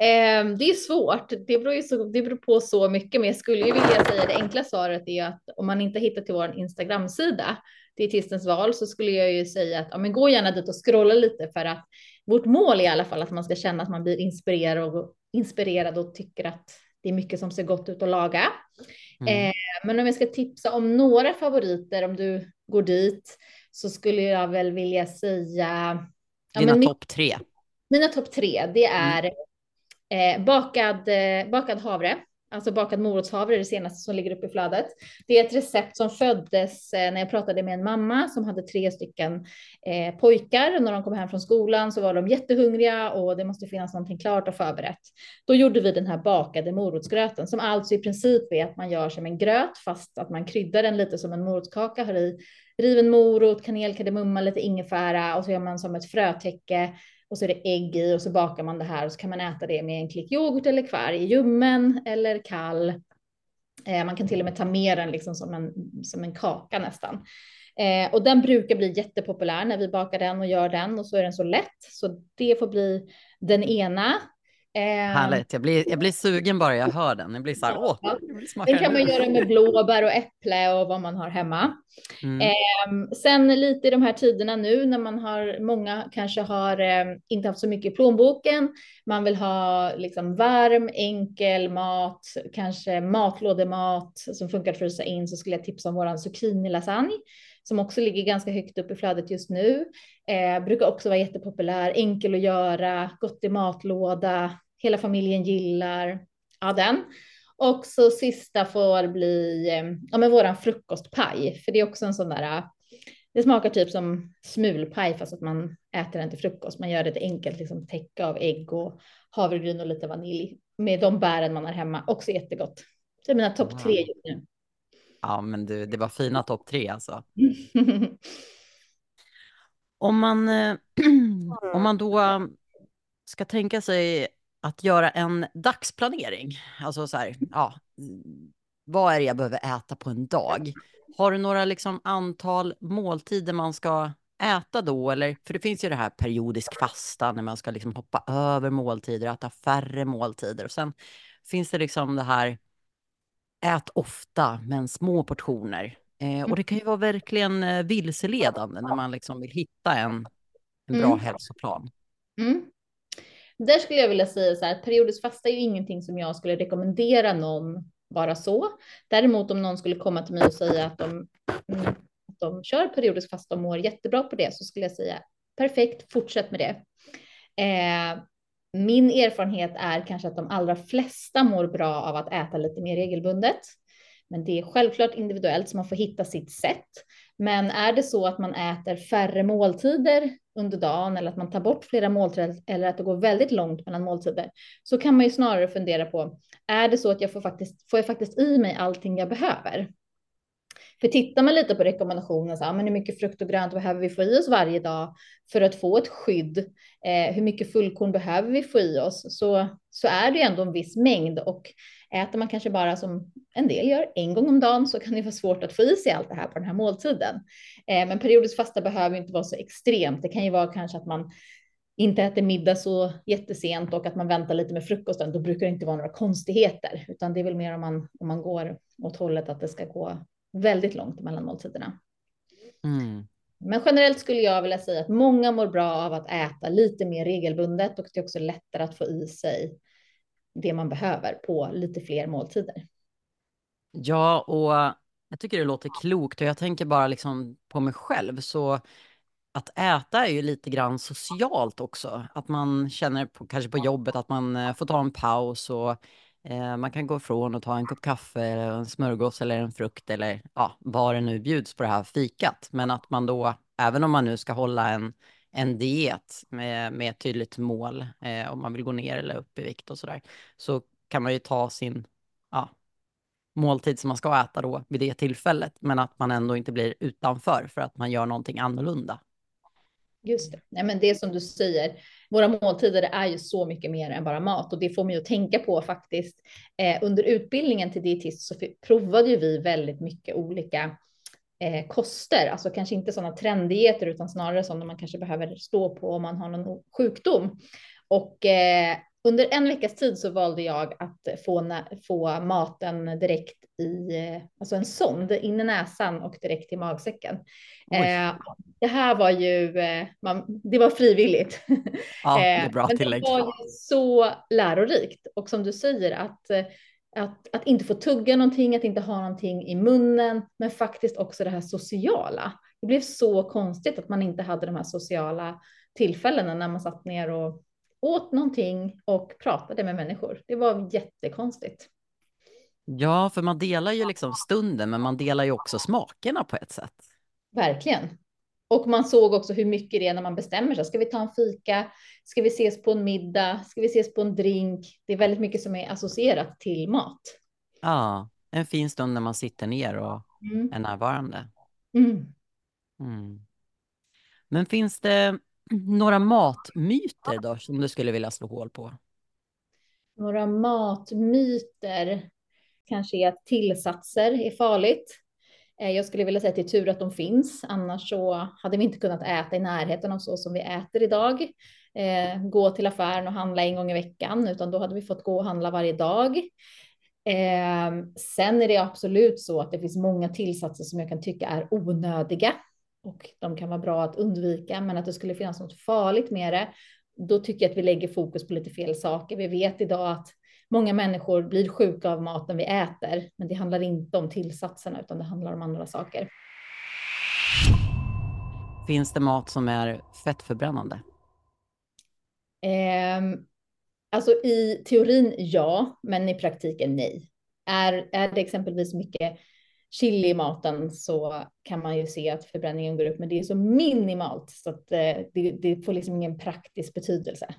eh, det är svårt. Det beror, ju så, det beror på så mycket, men jag skulle ju vilja säga det enkla svaret är att om man inte hittar till vår Instagram-sida, dietistens val, så skulle jag ju säga att ja, men gå gärna dit och scrolla lite för att vårt mål är i alla fall att man ska känna att man blir inspirerad och, inspirerad och tycker att det är mycket som ser gott ut att laga. Mm. Eh, men om jag ska tipsa om några favoriter, om du går dit, så skulle jag väl vilja säga. Dina ja, topp tre. Mina topp tre, det mm. är mm. eh, bakad, eh, bakad havre, alltså bakad morotshavre, det senaste som ligger uppe i flödet. Det är ett recept som föddes eh, när jag pratade med en mamma som hade tre stycken eh, pojkar. När de kom hem från skolan så var de jättehungriga och det måste finnas någonting klart och förberett. Då gjorde vi den här bakade morotsgröten som alltså i princip är att man gör som en gröt fast att man kryddar den lite som en morotskaka, har i riven morot, kanel, kardemumma, lite ingefära och så gör man som ett frötäcke och så är det ägg i och så bakar man det här och så kan man äta det med en klick yoghurt eller kvarg, ljummen eller kall. Eh, man kan till och med ta med den liksom som en, som en kaka nästan. Eh, och den brukar bli jättepopulär när vi bakar den och gör den och så är den så lätt. Så det får bli den ena. Eh, Härligt, jag blir, jag blir sugen bara jag hör den. Jag blir så här, åh, Den kan man göra med blåbär och äpple och vad man har hemma. Mm. Eh, sen lite i de här tiderna nu när man har, många kanske har eh, inte haft så mycket i plånboken. Man vill ha liksom varm, enkel mat, kanske matlådemat som funkar att frysa in så skulle jag tipsa om våran zucchini lasagne som också ligger ganska högt upp i flödet just nu. Eh, brukar också vara jättepopulär, enkel att göra, gott i matlåda, hela familjen gillar. Ja, den. Och så sista får bli eh, ja, men våran frukostpaj, för det är också en sån där. Det smakar typ som smulpaj fast att man äter den till frukost. Man gör ett enkelt liksom, täcke av ägg och havregryn och lite vanilj med de bären man har hemma. Också jättegott. Det är mina topp wow. tre just nu. Ja, men du, det var fina topp tre alltså. om man, eh, om man då ska tänka sig att göra en dagsplanering. Alltså så här, ja, vad är det jag behöver äta på en dag? Har du några liksom antal måltider man ska äta då? Eller, för det finns ju det här periodisk fasta när man ska liksom hoppa över måltider äta färre måltider. Och sen finns det liksom det här ät ofta men små portioner. Eh, och det kan ju vara verkligen eh, vilseledande när man liksom vill hitta en, en bra mm. hälsoplan. Mm. Där skulle jag vilja säga så här, periodisk fasta är ju ingenting som jag skulle rekommendera någon bara så. Däremot om någon skulle komma till mig och säga att de, mm, att de kör periodisk fasta och mår jättebra på det så skulle jag säga perfekt, fortsätt med det. Eh, min erfarenhet är kanske att de allra flesta mår bra av att äta lite mer regelbundet. Men det är självklart individuellt så man får hitta sitt sätt. Men är det så att man äter färre måltider under dagen eller att man tar bort flera måltider eller att det går väldigt långt mellan måltider så kan man ju snarare fundera på är det så att jag får faktiskt får jag faktiskt i mig allting jag behöver? För tittar man lite på rekommendationen, så, men hur mycket frukt och grönt behöver vi få i oss varje dag för att få ett skydd? Eh, hur mycket fullkorn behöver vi få i oss? Så, så är det ju ändå en viss mängd och äter man kanske bara som en del gör en gång om dagen så kan det vara svårt att få i sig allt det här på den här måltiden. Eh, men periodiskt fasta behöver inte vara så extremt. Det kan ju vara kanske att man inte äter middag så jättesent och att man väntar lite med frukosten, då brukar det inte vara några konstigheter, utan det är väl mer om man, om man går åt hållet att det ska gå väldigt långt mellan måltiderna. Mm. Men generellt skulle jag vilja säga att många mår bra av att äta lite mer regelbundet och det är också lättare att få i sig det man behöver på lite fler måltider. Ja, och jag tycker det låter klokt och jag tänker bara liksom på mig själv så att äta är ju lite grann socialt också. Att man känner på, kanske på jobbet att man eh, får ta en paus och eh, man kan gå ifrån och ta en kopp kaffe, eller en smörgås eller en frukt eller ja, vad det nu bjuds på det här fikat. Men att man då, även om man nu ska hålla en, en diet med, med ett tydligt mål, eh, om man vill gå ner eller upp i vikt och sådär, så kan man ju ta sin ja, måltid som man ska äta då vid det tillfället, men att man ändå inte blir utanför för att man gör någonting annorlunda. Just det. Nej, men det är som du säger, våra måltider är ju så mycket mer än bara mat och det får man ju att tänka på faktiskt. Eh, under utbildningen till dietist så provade ju vi väldigt mycket olika eh, koster, alltså kanske inte sådana trenddieter utan snarare sådana man kanske behöver stå på om man har någon sjukdom. Och eh, under en veckas tid så valde jag att få, få maten direkt i, eh, alltså en sond in i näsan och direkt i magsäcken. Eh, det här var ju, eh, man, det var frivilligt. Ja, det är bra Men tillägg. Det var ju så lärorikt och som du säger att att, att inte få tugga någonting, att inte ha någonting i munnen, men faktiskt också det här sociala. Det blev så konstigt att man inte hade de här sociala tillfällena när man satt ner och åt någonting och pratade med människor. Det var jättekonstigt. Ja, för man delar ju liksom stunden, men man delar ju också smakerna på ett sätt. Verkligen. Och man såg också hur mycket det är när man bestämmer sig. Ska vi ta en fika? Ska vi ses på en middag? Ska vi ses på en drink? Det är väldigt mycket som är associerat till mat. Ja, en fin stund när man sitter ner och mm. är närvarande. Mm. Mm. Men finns det några matmyter då som du skulle vilja slå hål på? Några matmyter kanske är att tillsatser är farligt. Eh, jag skulle vilja säga att det är tur att de finns, annars så hade vi inte kunnat äta i närheten av så som vi äter idag. Eh, gå till affären och handla en gång i veckan, utan då hade vi fått gå och handla varje dag. Eh, sen är det absolut så att det finns många tillsatser som jag kan tycka är onödiga och de kan vara bra att undvika, men att det skulle finnas något farligt med det, då tycker jag att vi lägger fokus på lite fel saker. Vi vet idag att många människor blir sjuka av maten vi äter, men det handlar inte om tillsatserna, utan det handlar om andra saker. Finns det mat som är fettförbrännande? Eh, alltså i teorin ja, men i praktiken nej. Är, är det exempelvis mycket chili i maten så kan man ju se att förbränningen går upp, men det är så minimalt så att eh, det, det får liksom ingen praktisk betydelse.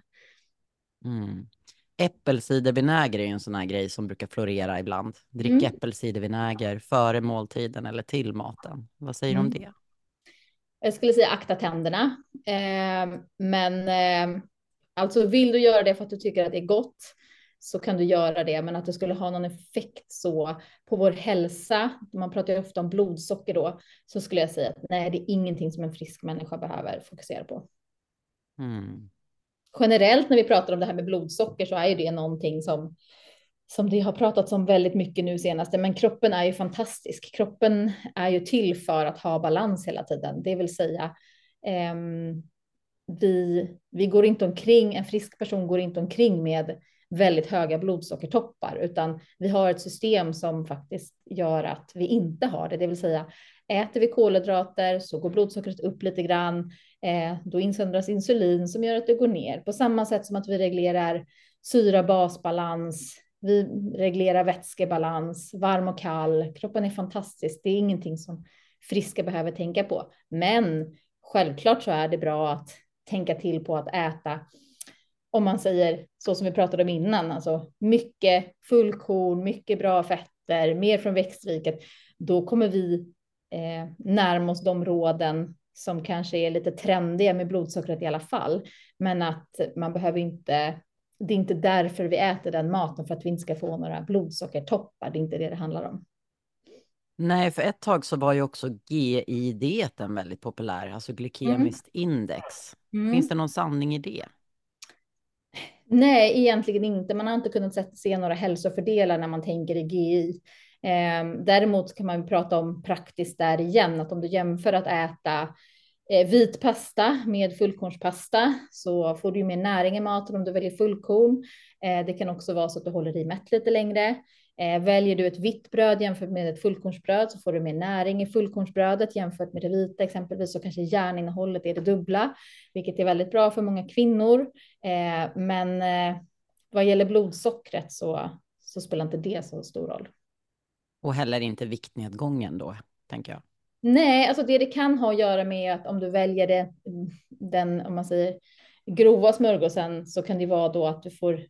Mm. Äppelcidervinäger är en sån här grej som brukar florera ibland. Drick mm. äppelcidervinäger före måltiden eller till maten. Vad säger du mm. om det? Jag skulle säga akta tänderna. Eh, men eh, alltså vill du göra det för att du tycker att det är gott så kan du göra det, men att det skulle ha någon effekt så på vår hälsa, man pratar ju ofta om blodsocker då, så skulle jag säga att nej, det är ingenting som en frisk människa behöver fokusera på. Mm. Generellt när vi pratar om det här med blodsocker så är ju det någonting som som det har pratats om väldigt mycket nu senaste, men kroppen är ju fantastisk. Kroppen är ju till för att ha balans hela tiden, det vill säga eh, vi, vi går inte omkring, en frisk person går inte omkring med väldigt höga blodsockertoppar, utan vi har ett system som faktiskt gör att vi inte har det. Det vill säga äter vi kolhydrater så går blodsockret upp lite grann. Eh, då insöndras insulin som gör att det går ner på samma sätt som att vi reglerar syra-basbalans. Vi reglerar vätskebalans, varm och kall. Kroppen är fantastisk. Det är ingenting som friska behöver tänka på, men självklart så är det bra att tänka till på att äta om man säger så som vi pratade om innan, alltså mycket fullkorn, mycket bra fetter, mer från växtriket, då kommer vi eh, närma oss de råden som kanske är lite trendiga med blodsockret i alla fall. Men att man behöver inte, det är inte därför vi äter den maten för att vi inte ska få några blodsockertoppar. Det är inte det det handlar om. Nej, för ett tag så var ju också GI-dieten väldigt populär, alltså glykemiskt mm. index. Mm. Finns det någon sanning i det? Nej, egentligen inte. Man har inte kunnat se några hälsofördelar när man tänker i GI. Ehm, däremot kan man prata om praktiskt där igen, att om du jämför att äta eh, vit pasta med fullkornspasta så får du mer näring i maten om du väljer fullkorn. Eh, det kan också vara så att du håller i mätt lite längre. Eh, väljer du ett vitt bröd jämfört med ett fullkornsbröd så får du mer näring i fullkornsbrödet jämfört med det vita exempelvis så kanske järninnehållet är det dubbla, vilket är väldigt bra för många kvinnor. Men vad gäller blodsockret så, så spelar inte det så stor roll. Och heller inte viktnedgången då, tänker jag. Nej, alltså det det kan ha att göra med att om du väljer det, den, om man säger grova smörgåsen så kan det vara då att du får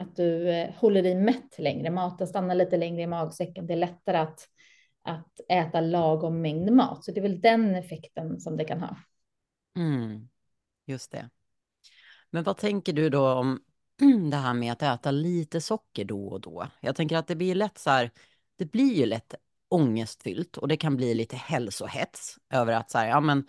att du eh, håller dig mätt längre. Maten stannar lite längre i magsäcken. Det är lättare att, att äta lagom mängd mat. Så det är väl den effekten som det kan ha. Mm, just det. Men vad tänker du då om det här med att äta lite socker då och då? Jag tänker att det blir lätt så här, det blir ju lätt ångestfyllt och det kan bli lite hälsohets över att så här, ja men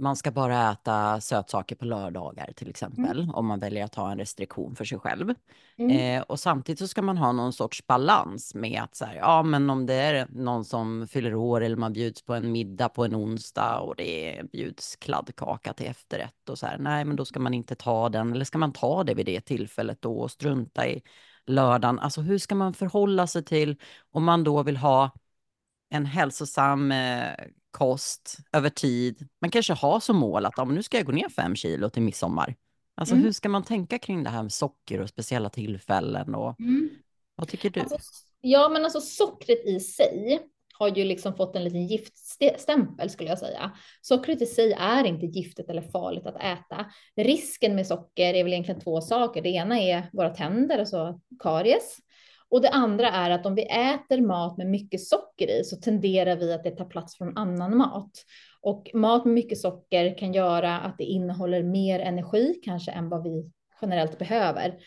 man ska bara äta sötsaker på lördagar till exempel, mm. om man väljer att ha en restriktion för sig själv. Mm. Eh, och samtidigt så ska man ha någon sorts balans med att så här, ja men om det är någon som fyller år eller man bjuds på en middag på en onsdag och det bjuds kladdkaka till efterrätt och så här, nej men då ska man inte ta den, eller ska man ta det vid det tillfället då och strunta i lördagen? Alltså hur ska man förhålla sig till om man då vill ha en hälsosam eh, kost över tid. Man kanske har som mål att ja, nu ska jag gå ner fem kilo till midsommar. Alltså mm. hur ska man tänka kring det här med socker och speciella tillfällen? Och, mm. Vad tycker du? Alltså, ja, men alltså sockret i sig har ju liksom fått en liten giftstämpel skulle jag säga. Sockret i sig är inte giftigt eller farligt att äta. Risken med socker är väl egentligen två saker. Det ena är våra tänder, alltså karies. Och det andra är att om vi äter mat med mycket socker i så tenderar vi att det tar plats från annan mat. Och mat med mycket socker kan göra att det innehåller mer energi kanske än vad vi generellt behöver.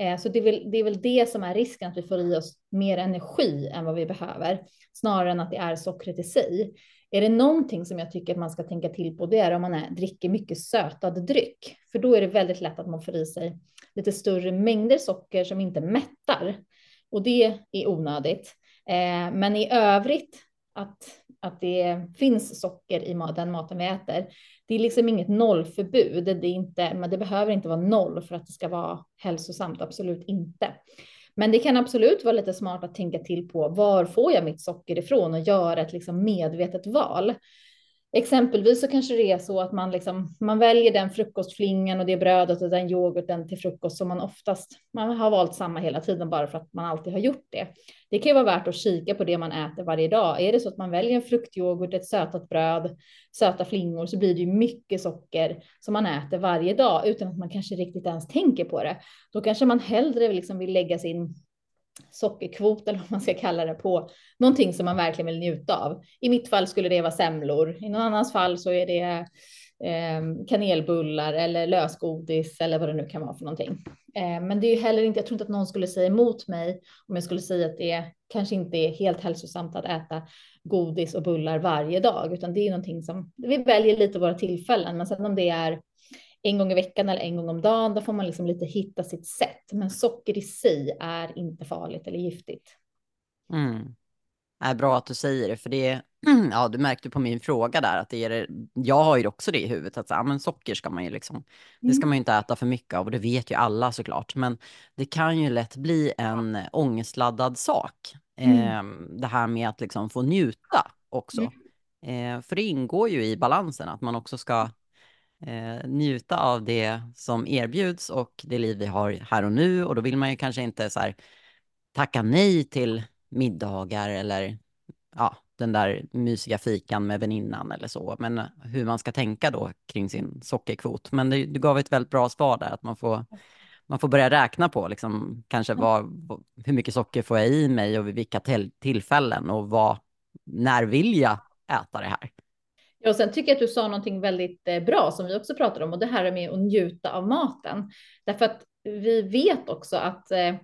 Eh, så det är, väl, det är väl det som är risken, att vi får i oss mer energi än vad vi behöver, snarare än att det är sockret i sig. Är det någonting som jag tycker att man ska tänka till på, det är om man är, dricker mycket sötad dryck, för då är det väldigt lätt att man får i sig lite större mängder socker som inte mättar och det är onödigt. Eh, men i övrigt att, att det finns socker i den maten vi äter. Det är liksom inget nollförbud. Det, är inte, men det behöver inte vara noll för att det ska vara hälsosamt. Absolut inte. Men det kan absolut vara lite smart att tänka till på var får jag mitt socker ifrån och göra ett liksom medvetet val. Exempelvis så kanske det är så att man, liksom, man väljer den frukostflingan och det brödet och den yoghurten till frukost som man oftast, man har valt samma hela tiden bara för att man alltid har gjort det. Det kan ju vara värt att kika på det man äter varje dag. Är det så att man väljer en fruktyoghurt, ett sötat bröd, söta flingor så blir det ju mycket socker som man äter varje dag utan att man kanske riktigt ens tänker på det. Då kanske man hellre liksom vill lägga sin sockerkvot eller vad man ska kalla det på någonting som man verkligen vill njuta av. I mitt fall skulle det vara semlor. I någon annans fall så är det eh, kanelbullar eller lösgodis eller vad det nu kan vara för någonting. Eh, men det är ju heller inte, jag tror inte att någon skulle säga emot mig om jag skulle säga att det kanske inte är helt hälsosamt att äta godis och bullar varje dag, utan det är någonting som vi väljer lite våra tillfällen. Men sen om det är en gång i veckan eller en gång om dagen. Då får man liksom lite hitta sitt sätt. Men socker i sig är inte farligt eller giftigt. Mm. Är bra att du säger det, för det ja, du märkte på min fråga där att det är, jag har ju också det i huvudet att ja, men socker ska man ju liksom, det ska mm. man ju inte äta för mycket av och det vet ju alla såklart, men det kan ju lätt bli en ångestladdad sak. Mm. Eh, det här med att liksom få njuta också. Mm. Eh, för det ingår ju i balansen att man också ska eh, njuta av det som erbjuds och det liv vi har här och nu. Och då vill man ju kanske inte så här, tacka nej till middagar eller ja, den där mysiga fikan med väninnan eller så. Men hur man ska tänka då kring sin sockerkvot. Men det, du gav ett väldigt bra svar där, att man får, man får börja räkna på liksom, kanske vad, hur mycket socker får jag i mig och vid vilka tillfällen och vad, när vill jag äta det här. Ja, och sen tycker jag att du sa någonting väldigt eh, bra som vi också pratade om och det här med att njuta av maten. Därför att vi vet också att eh,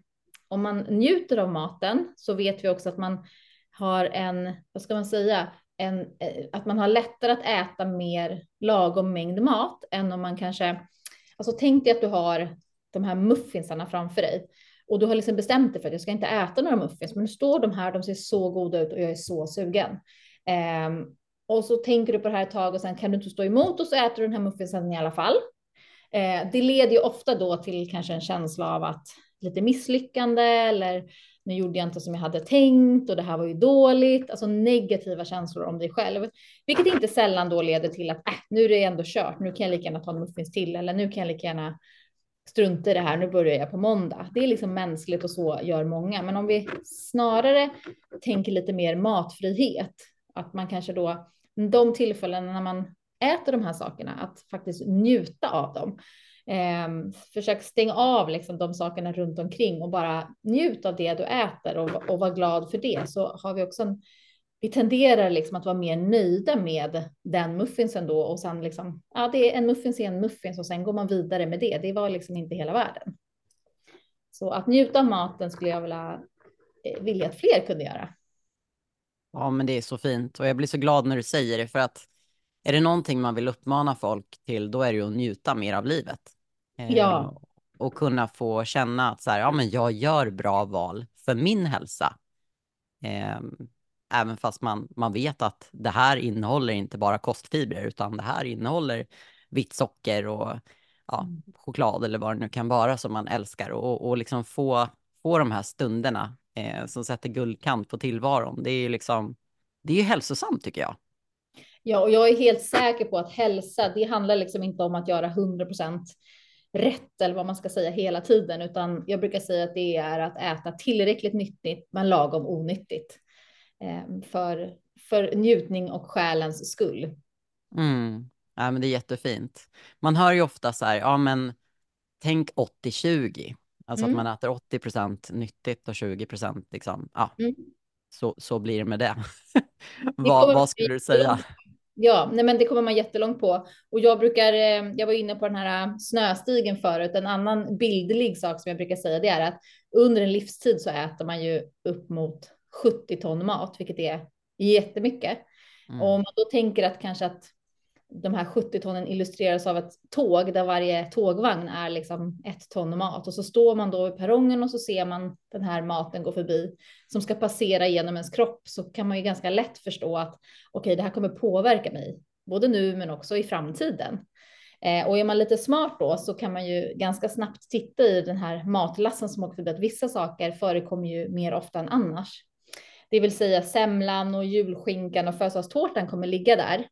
om man njuter av maten så vet vi också att man har en, vad ska man säga, en, eh, att man har lättare att äta mer lagom mängd mat än om man kanske, alltså tänk dig att du har de här muffinsarna framför dig och du har liksom bestämt dig för att jag ska inte äta några muffins, men nu står de här, de ser så goda ut och jag är så sugen. Um, och så tänker du på det här ett tag och sen kan du inte stå emot och så äter du den här muffinsen i alla fall. Eh, det leder ju ofta då till kanske en känsla av att lite misslyckande eller nu gjorde jag inte som jag hade tänkt och det här var ju dåligt, alltså negativa känslor om dig själv, vilket inte sällan då leder till att äh, nu är det ändå kört, nu kan jag lika gärna ta en muffins till eller nu kan jag lika gärna strunta i det här, nu börjar jag på måndag. Det är liksom mänskligt och så gör många. Men om vi snarare tänker lite mer matfrihet, att man kanske då de tillfällen när man äter de här sakerna, att faktiskt njuta av dem. Eh, försök stänga av liksom de sakerna runt omkring och bara njut av det du äter och, och var glad för det. Så har vi också en vi tenderar liksom att vara mer nöjda med den muffinsen då och sen liksom, ja, det är en muffins är en muffins och sen går man vidare med det. Det var liksom inte hela världen. Så att njuta av maten skulle jag vilja, eh, vilja att fler kunde göra. Ja, men det är så fint och jag blir så glad när du säger det för att är det någonting man vill uppmana folk till, då är det ju att njuta mer av livet. Ja. Eh, och kunna få känna att så här, ja, men jag gör bra val för min hälsa. Eh, även fast man, man vet att det här innehåller inte bara kostfibrer utan det här innehåller vitt socker och ja, mm. choklad eller vad det nu kan vara som man älskar och, och liksom få, få de här stunderna eh, som sätter guldkant på tillvaron. Det är ju liksom, det är ju hälsosamt tycker jag. Ja, och jag är helt säker på att hälsa, det handlar liksom inte om att göra 100 procent rätt eller vad man ska säga hela tiden, utan jag brukar säga att det är att äta tillräckligt nyttigt men lagom onyttigt. Ehm, för, för njutning och själens skull. Mm. Ja, men det är jättefint. Man hör ju ofta så här, ja men tänk 80-20. Alltså mm. att man äter 80 procent nyttigt och 20 procent liksom, ja, mm. så, så blir det med det. vad, vad skulle du säga? Ja, nej men det kommer man jättelångt på. Och jag brukar, eh, jag var inne på den här eh, snöstigen förut, en annan bildlig sak som jag brukar säga det är att under en livstid så äter man ju upp mot 70 ton mat, vilket är jättemycket. Mm. Och om man då tänker att kanske att de här 70 tonnen illustreras av ett tåg där varje tågvagn är liksom ett ton mat och så står man då vid perrongen och så ser man den här maten gå förbi som ska passera genom ens kropp så kan man ju ganska lätt förstå att okej, okay, det här kommer påverka mig både nu men också i framtiden. Eh, och är man lite smart då så kan man ju ganska snabbt titta i den här matlassen som åker förbi att vissa saker förekommer ju mer ofta än annars. Det vill säga semlan och julskinkan och födelsedagstårtan kommer ligga där.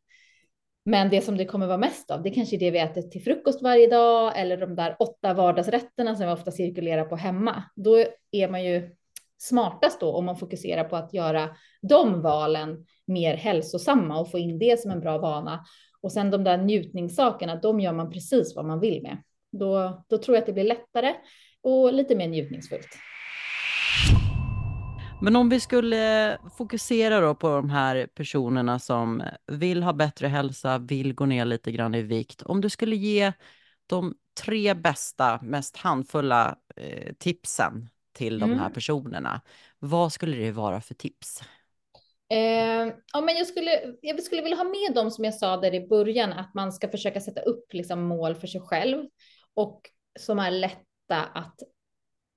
Men det som det kommer vara mest av, det kanske är det vi äter till frukost varje dag eller de där åtta vardagsrätterna som vi ofta cirkulerar på hemma. Då är man ju smartast då om man fokuserar på att göra de valen mer hälsosamma och få in det som en bra vana. Och sen de där njutningssakerna, de gör man precis vad man vill med. Då, då tror jag att det blir lättare och lite mer njutningsfullt. Men om vi skulle fokusera då på de här personerna som vill ha bättre hälsa, vill gå ner lite grann i vikt. Om du skulle ge de tre bästa, mest handfulla eh, tipsen till mm. de här personerna, vad skulle det vara för tips? Eh, ja, men jag, skulle, jag skulle vilja ha med dem som jag sa där i början, att man ska försöka sätta upp liksom, mål för sig själv och som är lätta att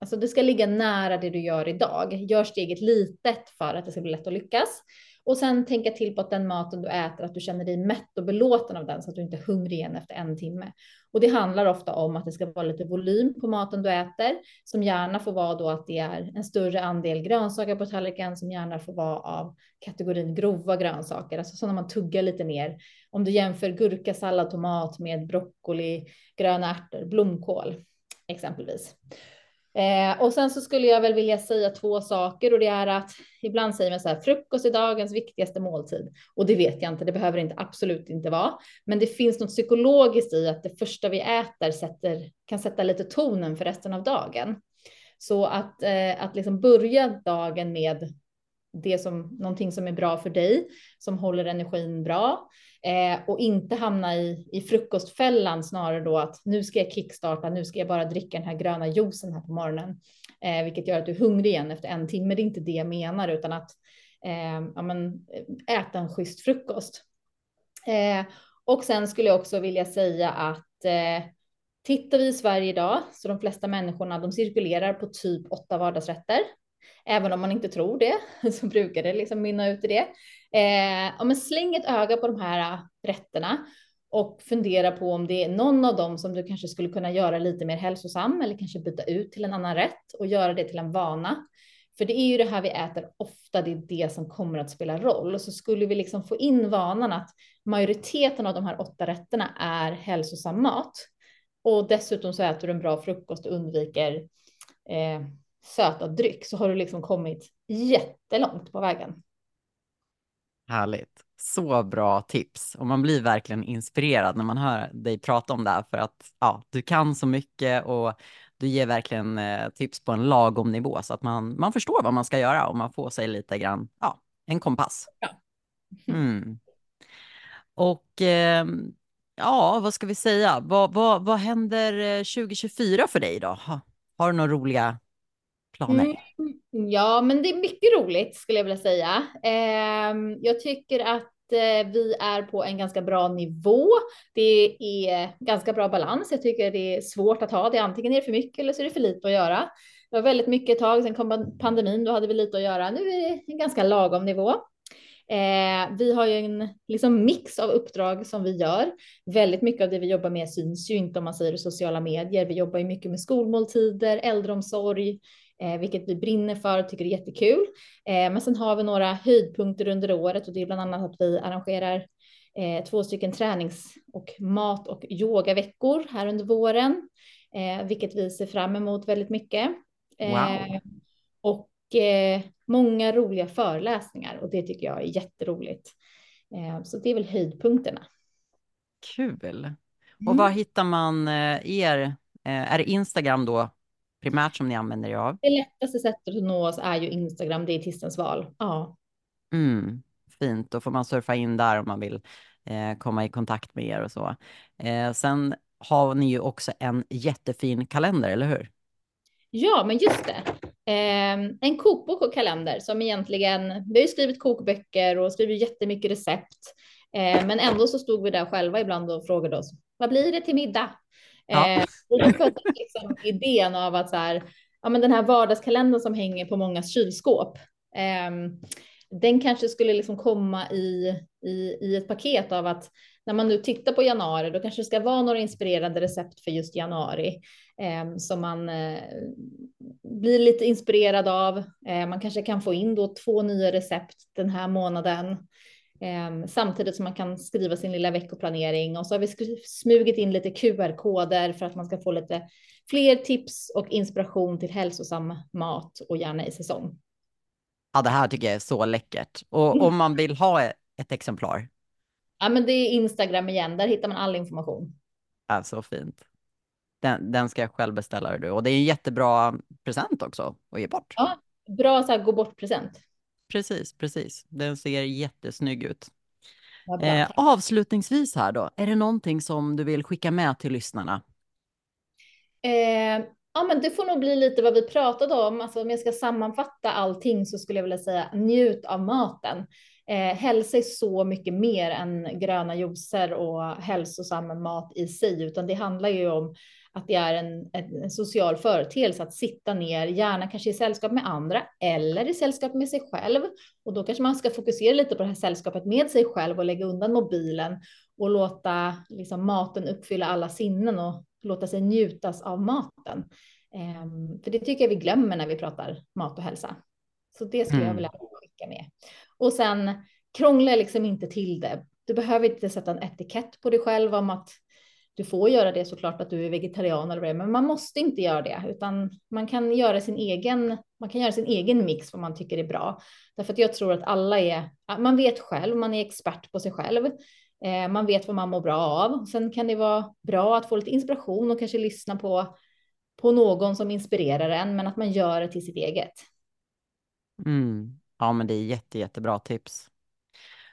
Alltså det ska ligga nära det du gör idag. Gör steget litet för att det ska bli lätt att lyckas. Och sen tänka till på att den maten du äter, att du känner dig mätt och belåten av den så att du inte är hungrig igen efter en timme. Och det handlar ofta om att det ska vara lite volym på maten du äter, som gärna får vara då att det är en större andel grönsaker på tallriken, som gärna får vara av kategorin grova grönsaker, alltså sådana man tuggar lite mer. Om du jämför gurka, sallad, tomat med broccoli, gröna ärtor, blomkål exempelvis. Eh, och sen så skulle jag väl vilja säga två saker och det är att ibland säger man så här frukost är dagens viktigaste måltid och det vet jag inte. Det behöver inte absolut inte vara, men det finns något psykologiskt i att det första vi äter sätter, kan sätta lite tonen för resten av dagen. Så att, eh, att liksom börja dagen med det som någonting som är bra för dig, som håller energin bra eh, och inte hamna i, i frukostfällan snarare då att nu ska jag kickstarta, nu ska jag bara dricka den här gröna juicen här på morgonen, eh, vilket gör att du är hungrig igen efter en timme. Det är inte det jag menar, utan att eh, ja, men, äta en schysst frukost. Eh, och sen skulle jag också vilja säga att eh, tittar vi i Sverige idag så de flesta människorna de cirkulerar på typ åtta vardagsrätter. Även om man inte tror det så brukar det liksom mynna ut i det. Eh, ja, men släng ett öga på de här äh, rätterna och fundera på om det är någon av dem som du kanske skulle kunna göra lite mer hälsosam eller kanske byta ut till en annan rätt och göra det till en vana. För det är ju det här vi äter ofta, det är det som kommer att spela roll. Och så skulle vi liksom få in vanan att majoriteten av de här åtta rätterna är hälsosam mat. Och dessutom så äter du en bra frukost och undviker eh, söta dryck så har du liksom kommit jättelångt på vägen. Härligt. Så bra tips och man blir verkligen inspirerad när man hör dig prata om det här för att ja, du kan så mycket och du ger verkligen eh, tips på en lagom nivå så att man, man förstår vad man ska göra och man får sig lite grann, ja, en kompass. Ja. Mm. Och eh, ja, vad ska vi säga? Vad, vad, vad händer 2024 för dig då? Har, har du några roliga planer? Mm, ja, men det är mycket roligt skulle jag vilja säga. Eh, jag tycker att Eh, vi är på en ganska bra nivå. Det är ganska bra balans. Jag tycker det är svårt att ha det. Antingen är det för mycket eller så är det för lite att göra. Det var väldigt mycket ett tag, sen kom pandemin, då hade vi lite att göra. Nu är det en ganska lagom nivå. Eh, vi har ju en liksom mix av uppdrag som vi gör. Väldigt mycket av det vi jobbar med syns ju inte om man säger sociala medier. Vi jobbar ju mycket med skolmåltider, äldreomsorg, eh, vilket vi brinner för och tycker är jättekul. Eh, men sen har vi några höjdpunkter under året och det är bland annat att vi arrangerar eh, två stycken tränings och mat och yogaveckor här under våren, eh, vilket vi ser fram emot väldigt mycket. Eh, wow. Och eh, många roliga föreläsningar och det tycker jag är jätteroligt. så det är väl höjdpunkterna. Kul. Och var hittar man er? Är det Instagram då primärt som ni använder er av? Det lättaste sättet att nå oss är ju Instagram, det är Tistens val. Ja. Mm, fint, då får man surfa in där om man vill eh, komma i kontakt med er och så. Eh, sen har ni ju också en jättefin kalender, eller hur? Ja, men just det. Eh, en kokbok och kalender som egentligen, vi har ju skrivit kokböcker och skrivit jättemycket recept. Eh, men ändå så stod vi där själva ibland och frågade oss, vad blir det till middag? Ja. Eh, liksom idén av att så här, ja, men den här vardagskalendern som hänger på många kylskåp, eh, den kanske skulle liksom komma i, i, i ett paket av att när man nu tittar på januari, då kanske det ska vara några inspirerande recept för just januari eh, som man eh, blir lite inspirerad av. Eh, man kanske kan få in då två nya recept den här månaden. Eh, samtidigt som man kan skriva sin lilla veckoplanering och så har vi smugit in lite QR-koder för att man ska få lite fler tips och inspiration till hälsosam mat och gärna i säsong. Ja, det här tycker jag är så läckert. Och om man vill ha ett exemplar? Ja, men det är Instagram igen. Där hittar man all information. Ja, så fint. Den, den ska jag själv beställa du. Och det är en jättebra present också att ge bort. Ja, bra så här gå bort present. Precis, precis. Den ser jättesnygg ut. Eh, avslutningsvis här då, är det någonting som du vill skicka med till lyssnarna? Eh, ja, men det får nog bli lite vad vi pratade om. Alltså, om jag ska sammanfatta allting så skulle jag vilja säga njut av maten. Eh, hälsa är så mycket mer än gröna juicer och hälsosam mat i sig, utan det handlar ju om att det är en, en, social företeelse att sitta ner, gärna kanske i sällskap med andra eller i sällskap med sig själv. Och då kanske man ska fokusera lite på det här sällskapet med sig själv och lägga undan mobilen och låta liksom, maten uppfylla alla sinnen och låta sig njutas av maten. Um, för det tycker jag vi glömmer när vi pratar mat och hälsa. Så det skulle mm. jag vilja skicka med. Och sen krångla liksom inte till det. Du behöver inte sätta en etikett på dig själv om att du får göra det såklart att du är vegetarian eller det, men man måste inte göra det, utan man kan göra sin egen. Man kan göra sin egen mix vad man tycker är bra, därför att jag tror att alla är. Man vet själv, man är expert på sig själv. Eh, man vet vad man mår bra av. Sen kan det vara bra att få lite inspiration och kanske lyssna på på någon som inspirerar en, men att man gör det till sitt eget. Mm. Ja, men det är jätte, jättebra tips.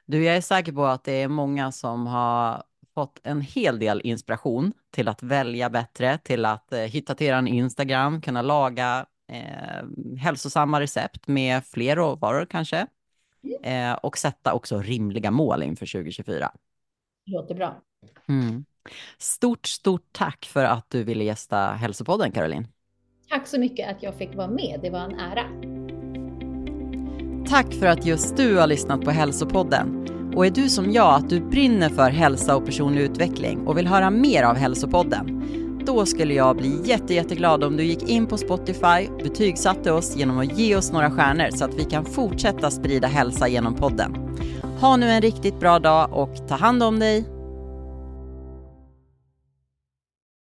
Du, jag är säker på att det är många som har fått en hel del inspiration till att välja bättre, till att eh, hitta till er Instagram, kunna laga eh, hälsosamma recept med fler råvaror kanske. Eh, och sätta också rimliga mål inför 2024. Låter bra. Mm. Stort, stort tack för att du ville gästa Hälsopodden, Caroline. Tack så mycket att jag fick vara med. Det var en ära. Tack för att just du har lyssnat på Hälsopodden. Och är du som jag, att du brinner för hälsa och personlig utveckling och vill höra mer av Hälsopodden? Då skulle jag bli jätte, jätteglad om du gick in på Spotify, betygsatte oss genom att ge oss några stjärnor så att vi kan fortsätta sprida hälsa genom podden. Ha nu en riktigt bra dag och ta hand om dig.